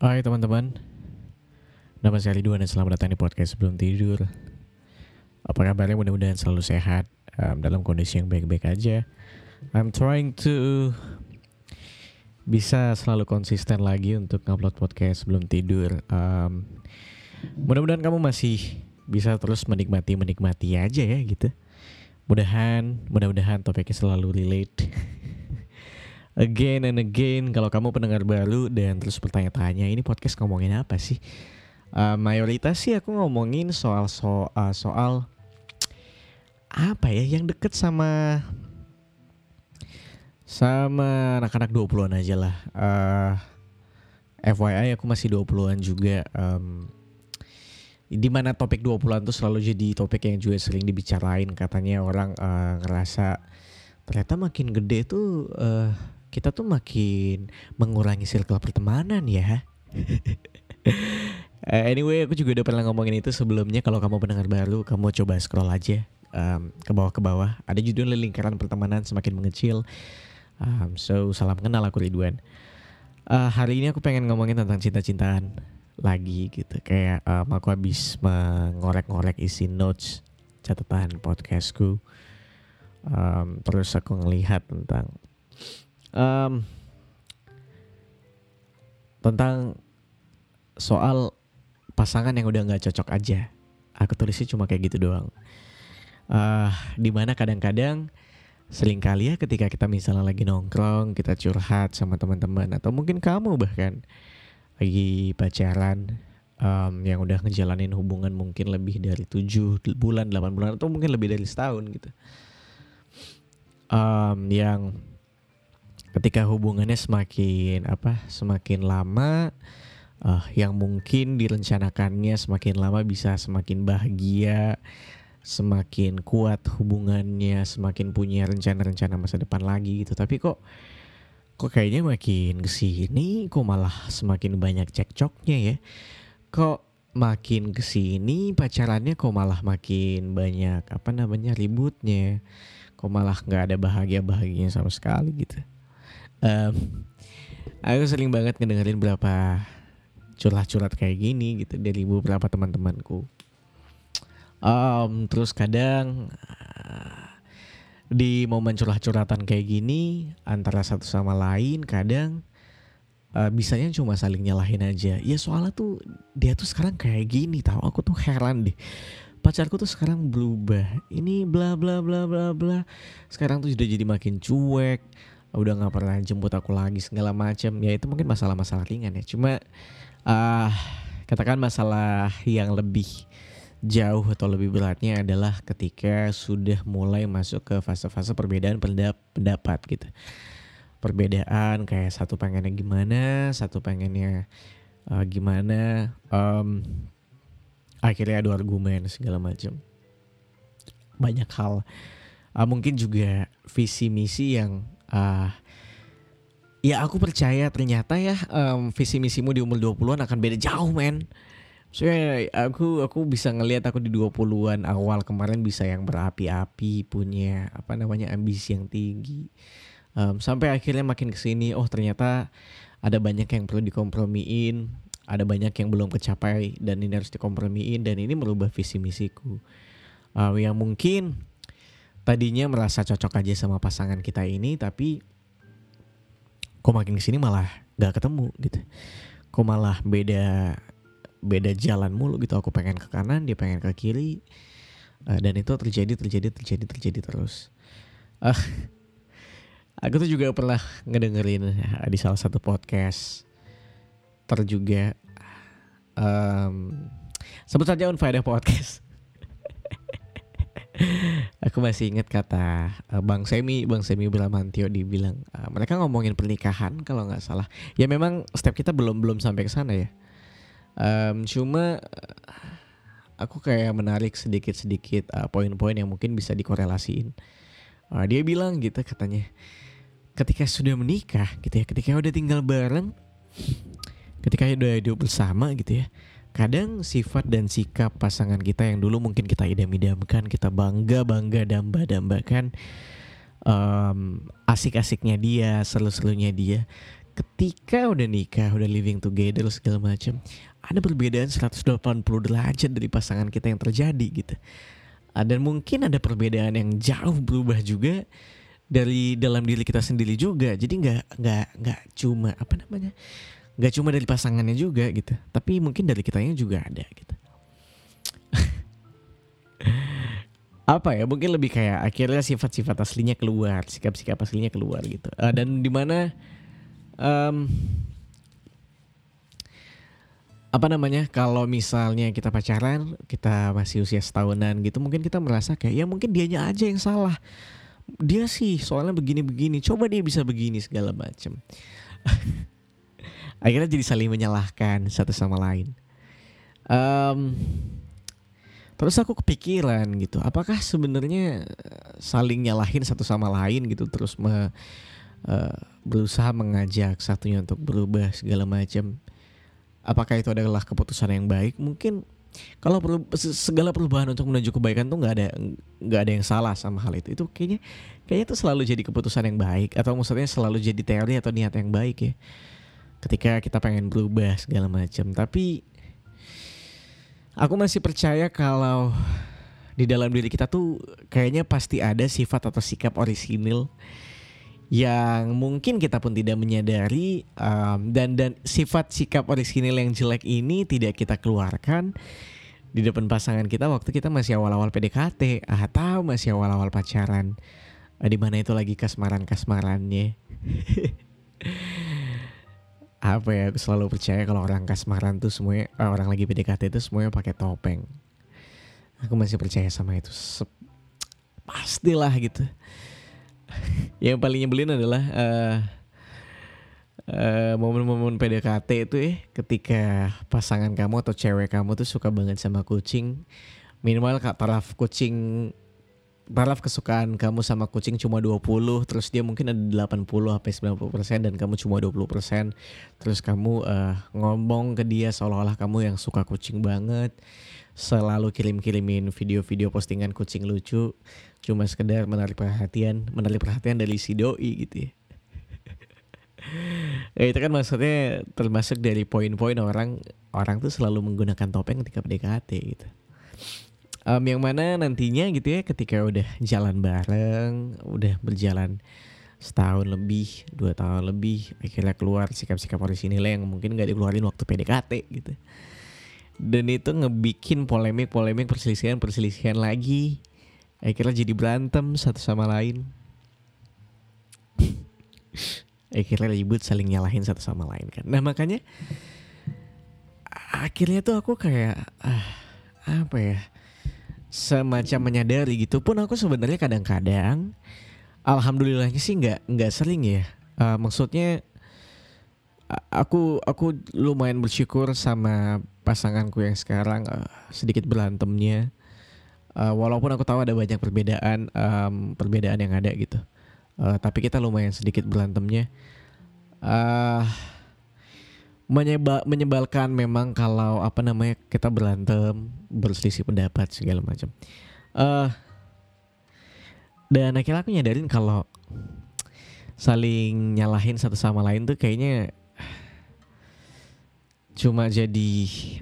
Hai teman-teman. Nama saya Ridwan dan selamat datang di podcast sebelum tidur. Apa kabarnya? Mudah-mudahan selalu sehat um, Dalam kondisi yang baik-baik aja. I'm trying to Bisa selalu konsisten lagi untuk ngupload podcast sebelum tidur. Um, Mudah-mudahan kamu masih bisa terus menikmati-menikmati aja ya gitu. Mudahan, mudah-mudahan topiknya selalu relate again and again kalau kamu pendengar baru dan terus bertanya-tanya ini podcast ngomongin apa sih? Uh, mayoritas sih aku ngomongin soal soal uh, soal apa ya yang deket sama sama anak-anak 20-an aja lah. Uh, FYI aku masih 20-an juga. Um, di mana topik 20-an tuh selalu jadi topik yang juga sering dibicarain katanya orang uh, ngerasa ternyata makin gede tuh uh, kita tuh makin mengurangi circle pertemanan ya. uh, anyway, aku juga udah pernah ngomongin itu sebelumnya. Kalau kamu pendengar baru, kamu coba scroll aja um, ke bawah ke bawah. Ada judul lingkaran pertemanan semakin mengecil. Um, so salam kenal aku Ridwan. Uh, hari ini aku pengen ngomongin tentang cinta-cintaan lagi gitu. Kayak um, aku habis mengorek-ngorek isi notes catatan podcastku. Um, terus aku ngelihat tentang um, tentang soal pasangan yang udah nggak cocok aja. Aku tulisnya cuma kayak gitu doang. Uh, di mana kadang-kadang sering kali ya ketika kita misalnya lagi nongkrong, kita curhat sama teman-teman atau mungkin kamu bahkan lagi pacaran um, yang udah ngejalanin hubungan mungkin lebih dari 7 bulan, 8 bulan atau mungkin lebih dari setahun gitu. Um, yang ketika hubungannya semakin apa semakin lama uh, yang mungkin direncanakannya semakin lama bisa semakin bahagia semakin kuat hubungannya semakin punya rencana-rencana masa depan lagi gitu. Tapi kok kok kayaknya makin ke sini kok malah semakin banyak cekcoknya ya? Kok makin ke sini pacarannya kok malah makin banyak apa namanya ributnya? Kok malah nggak ada bahagia bahagianya sama sekali gitu um, aku sering banget ngedengerin berapa curhat-curhat kayak gini gitu dari beberapa teman-temanku. Um, terus kadang uh, di momen curhat-curhatan kayak gini antara satu sama lain kadang uh, bisanya cuma saling nyalahin aja. Ya soalnya tuh dia tuh sekarang kayak gini tahu aku tuh heran deh. Pacarku tuh sekarang berubah. Ini bla bla bla bla bla. Sekarang tuh sudah jadi makin cuek udah nggak pernah jemput aku lagi segala macam ya itu mungkin masalah-masalah ringan ya. Cuma uh, katakan masalah yang lebih jauh atau lebih beratnya adalah ketika sudah mulai masuk ke fase-fase perbedaan pendapat gitu. Perbedaan kayak satu pengennya gimana satu pengennya uh, gimana um, akhirnya adu argumen segala macam banyak hal. Uh, mungkin juga visi misi yang uh, ya aku percaya ternyata ya um, visi misimu di umur 20-an akan beda jauh men. Soalnya aku aku bisa ngelihat aku di 20-an awal kemarin bisa yang berapi-api, punya apa namanya ambisi yang tinggi. Um, sampai akhirnya makin ke sini, oh ternyata ada banyak yang perlu dikompromiin, ada banyak yang belum kecapai dan ini harus dikompromiin dan ini merubah visi misiku. Uh, yang mungkin tadinya merasa cocok aja sama pasangan kita ini tapi kok makin ke sini malah gak ketemu gitu. Kok malah beda beda jalan mulu gitu. Aku pengen ke kanan dia pengen ke kiri. Uh, dan itu terjadi terjadi terjadi terjadi terus. Uh, aku tuh juga pernah ngedengerin di salah satu podcast terjuga um, sebut saja Unfaedah Podcast aku masih ingat kata uh, Bang Semi, Bang Semi Bramantio dibilang uh, mereka ngomongin pernikahan kalau nggak salah. Ya memang step kita belum belum sampai ke sana ya. Um, cuma uh, aku kayak menarik sedikit-sedikit uh, poin-poin yang mungkin bisa dikorelasiin. Uh, dia bilang gitu katanya, ketika sudah menikah gitu ya, ketika udah tinggal bareng, ketika udah hidup bersama gitu ya, kadang sifat dan sikap pasangan kita yang dulu mungkin kita idam-idamkan, kita bangga-bangga damba-dambakan um, asik-asiknya dia, seru-serunya dia. ketika udah nikah, udah living together segala macam, ada perbedaan 180 derajat dari pasangan kita yang terjadi gitu. Uh, dan mungkin ada perbedaan yang jauh berubah juga dari dalam diri kita sendiri juga. Jadi nggak nggak nggak cuma apa namanya nggak cuma dari pasangannya juga gitu, tapi mungkin dari kitanya juga ada gitu. apa ya mungkin lebih kayak akhirnya sifat-sifat aslinya keluar sikap-sikap aslinya keluar gitu. Uh, dan di mana um, apa namanya kalau misalnya kita pacaran kita masih usia setahunan gitu mungkin kita merasa kayak ya mungkin dianya aja yang salah. Dia sih soalnya begini-begini coba dia bisa begini segala macam akhirnya jadi saling menyalahkan satu sama lain um, Terus aku kepikiran gitu, apakah sebenarnya eh, saling nyalahin satu sama lain gitu, terus me, uh, berusaha mengajak satunya untuk berubah segala macam. Apakah itu adalah keputusan yang baik? Mungkin kalau perlu segala perubahan untuk menuju kebaikan tuh nggak ada nggak ada yang salah sama hal itu. Itu kayaknya kayaknya itu selalu jadi keputusan yang baik atau maksudnya selalu jadi teori atau niat yang baik ya. Ketika kita pengen berubah segala macam, tapi Aku masih percaya kalau di dalam diri kita tuh kayaknya pasti ada sifat atau sikap orisinil yang mungkin kita pun tidak menyadari um, dan dan sifat sikap orisinil yang jelek ini tidak kita keluarkan di depan pasangan kita waktu kita masih awal-awal PDKT atau masih awal-awal pacaran. Di mana itu lagi kasmaran-kasmarannya apa ya aku selalu percaya kalau orang kasmaran tuh semuanya eh, orang lagi PDKT itu semuanya pakai topeng. Aku masih percaya sama itu. Sep, pastilah gitu. Yang paling nyebelin adalah uh, uh, momen-momen PDKT itu ya ketika pasangan kamu atau cewek kamu tuh suka banget sama kucing. Minimal kak taraf kucing taraf kesukaan kamu sama kucing cuma 20 terus dia mungkin ada 80 sampai 90% dan kamu cuma 20% terus kamu uh, ngomong ke dia seolah-olah kamu yang suka kucing banget. Selalu kirim-kirimin video-video postingan kucing lucu. Cuma sekedar menarik perhatian menarik perhatian dari si doi gitu ya. Ya itu kan maksudnya termasuk dari poin-poin orang orang tuh selalu menggunakan topeng ketika PDKT gitu um, yang mana nantinya gitu ya ketika udah jalan bareng udah berjalan setahun lebih dua tahun lebih akhirnya keluar sikap-sikap orisinil yang mungkin gak dikeluarin waktu PDKT gitu. Dan itu ngebikin polemik-polemik perselisihan-perselisihan lagi. Akhirnya jadi berantem satu sama lain. Akhirnya ribut saling nyalahin satu sama lain kan. Nah makanya akhirnya tuh aku kayak ah, apa ya semacam menyadari gitu pun aku sebenarnya kadang-kadang alhamdulillahnya sih nggak nggak sering ya. Uh, maksudnya aku aku lumayan bersyukur sama pasanganku yang sekarang uh, sedikit berantemnya. Uh, walaupun aku tahu ada banyak perbedaan um, perbedaan yang ada gitu. Uh, tapi kita lumayan sedikit berantemnya. Uh, menyebal menyebalkan memang kalau apa namanya kita berantem berselisih pendapat segala macam. Uh, dan akhirnya aku nyadarin kalau saling nyalahin satu sama lain tuh kayaknya cuma jadi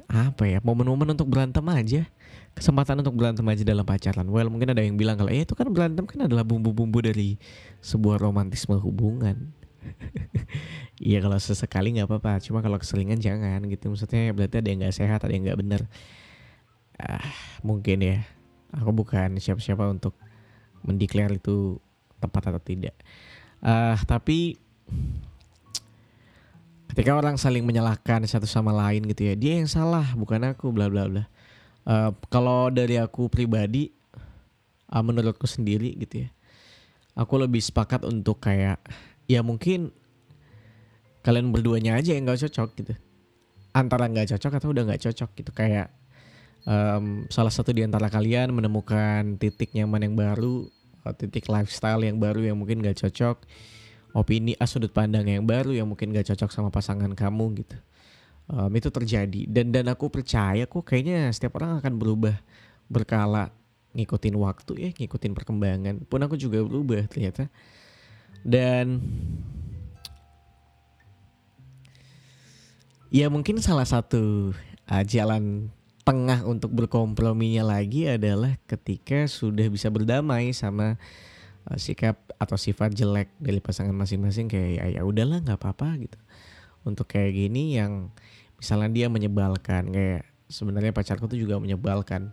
apa ya momen-momen untuk berantem aja. Kesempatan untuk berantem aja dalam pacaran. Well mungkin ada yang bilang kalau eh itu kan berantem kan adalah bumbu-bumbu dari sebuah romantisme hubungan Iya kalau sesekali nggak apa-apa, cuma kalau keseringan jangan gitu. Maksudnya berarti ada yang nggak sehat, ada yang nggak bener. Ah, mungkin ya. Aku bukan siapa-siapa untuk mendeklar itu tepat atau tidak. Ah, tapi ketika orang saling menyalahkan satu sama lain gitu ya, dia yang salah, bukan aku, bla bla bla. Uh, kalau dari aku pribadi, uh, menurutku sendiri gitu ya, aku lebih sepakat untuk kayak ya mungkin kalian berduanya aja yang nggak cocok gitu. Antara nggak cocok atau udah nggak cocok gitu. Kayak um, salah satu di antara kalian menemukan titik nyaman yang baru titik lifestyle yang baru yang mungkin nggak cocok opini ah, sudut pandang yang baru yang mungkin gak cocok sama pasangan kamu gitu. Um, itu terjadi. Dan dan aku percaya kok kayaknya setiap orang akan berubah berkala ngikutin waktu ya ngikutin perkembangan. Pun aku juga berubah ternyata dan ya mungkin salah satu uh, jalan tengah untuk berkomprominya lagi adalah ketika sudah bisa berdamai sama uh, sikap atau sifat jelek dari pasangan masing-masing kayak ya, ya udahlah nggak apa-apa gitu. Untuk kayak gini yang misalnya dia menyebalkan kayak sebenarnya pacarku tuh juga menyebalkan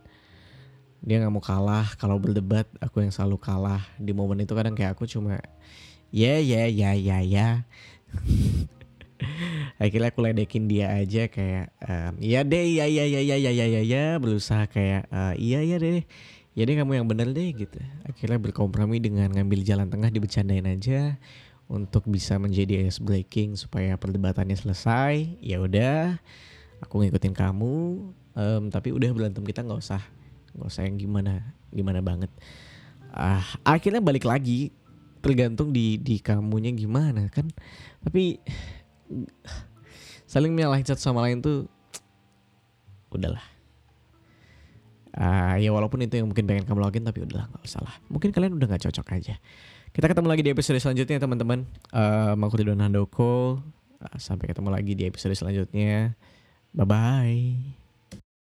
dia nggak mau kalah kalau berdebat aku yang selalu kalah. Di momen itu kadang kayak aku cuma ya ya ya ya ya. Akhirnya aku ledekin dia aja kayak um, iya deh iya iya iya iya iya iya ya, ya. Berusaha kayak uh, iya iya deh. Ya deh kamu yang bener deh gitu. Akhirnya berkompromi dengan ngambil jalan tengah dibercandain aja untuk bisa menjadi ice breaking supaya perdebatannya selesai. Ya udah aku ngikutin kamu. Um, tapi udah berantem kita nggak usah nggak usah yang gimana gimana banget. Ah akhirnya balik lagi. Tergantung di di kamunya gimana kan. Tapi saling menyalahin satu sama lain tuh udahlah. Uh, ya walaupun itu yang mungkin pengen kamu lakuin tapi udahlah nggak usah lah. Mungkin kalian udah nggak cocok aja. Kita ketemu lagi di episode selanjutnya teman-teman. Uh, aku Ridwan Handoko uh, sampai ketemu lagi di episode selanjutnya. Bye bye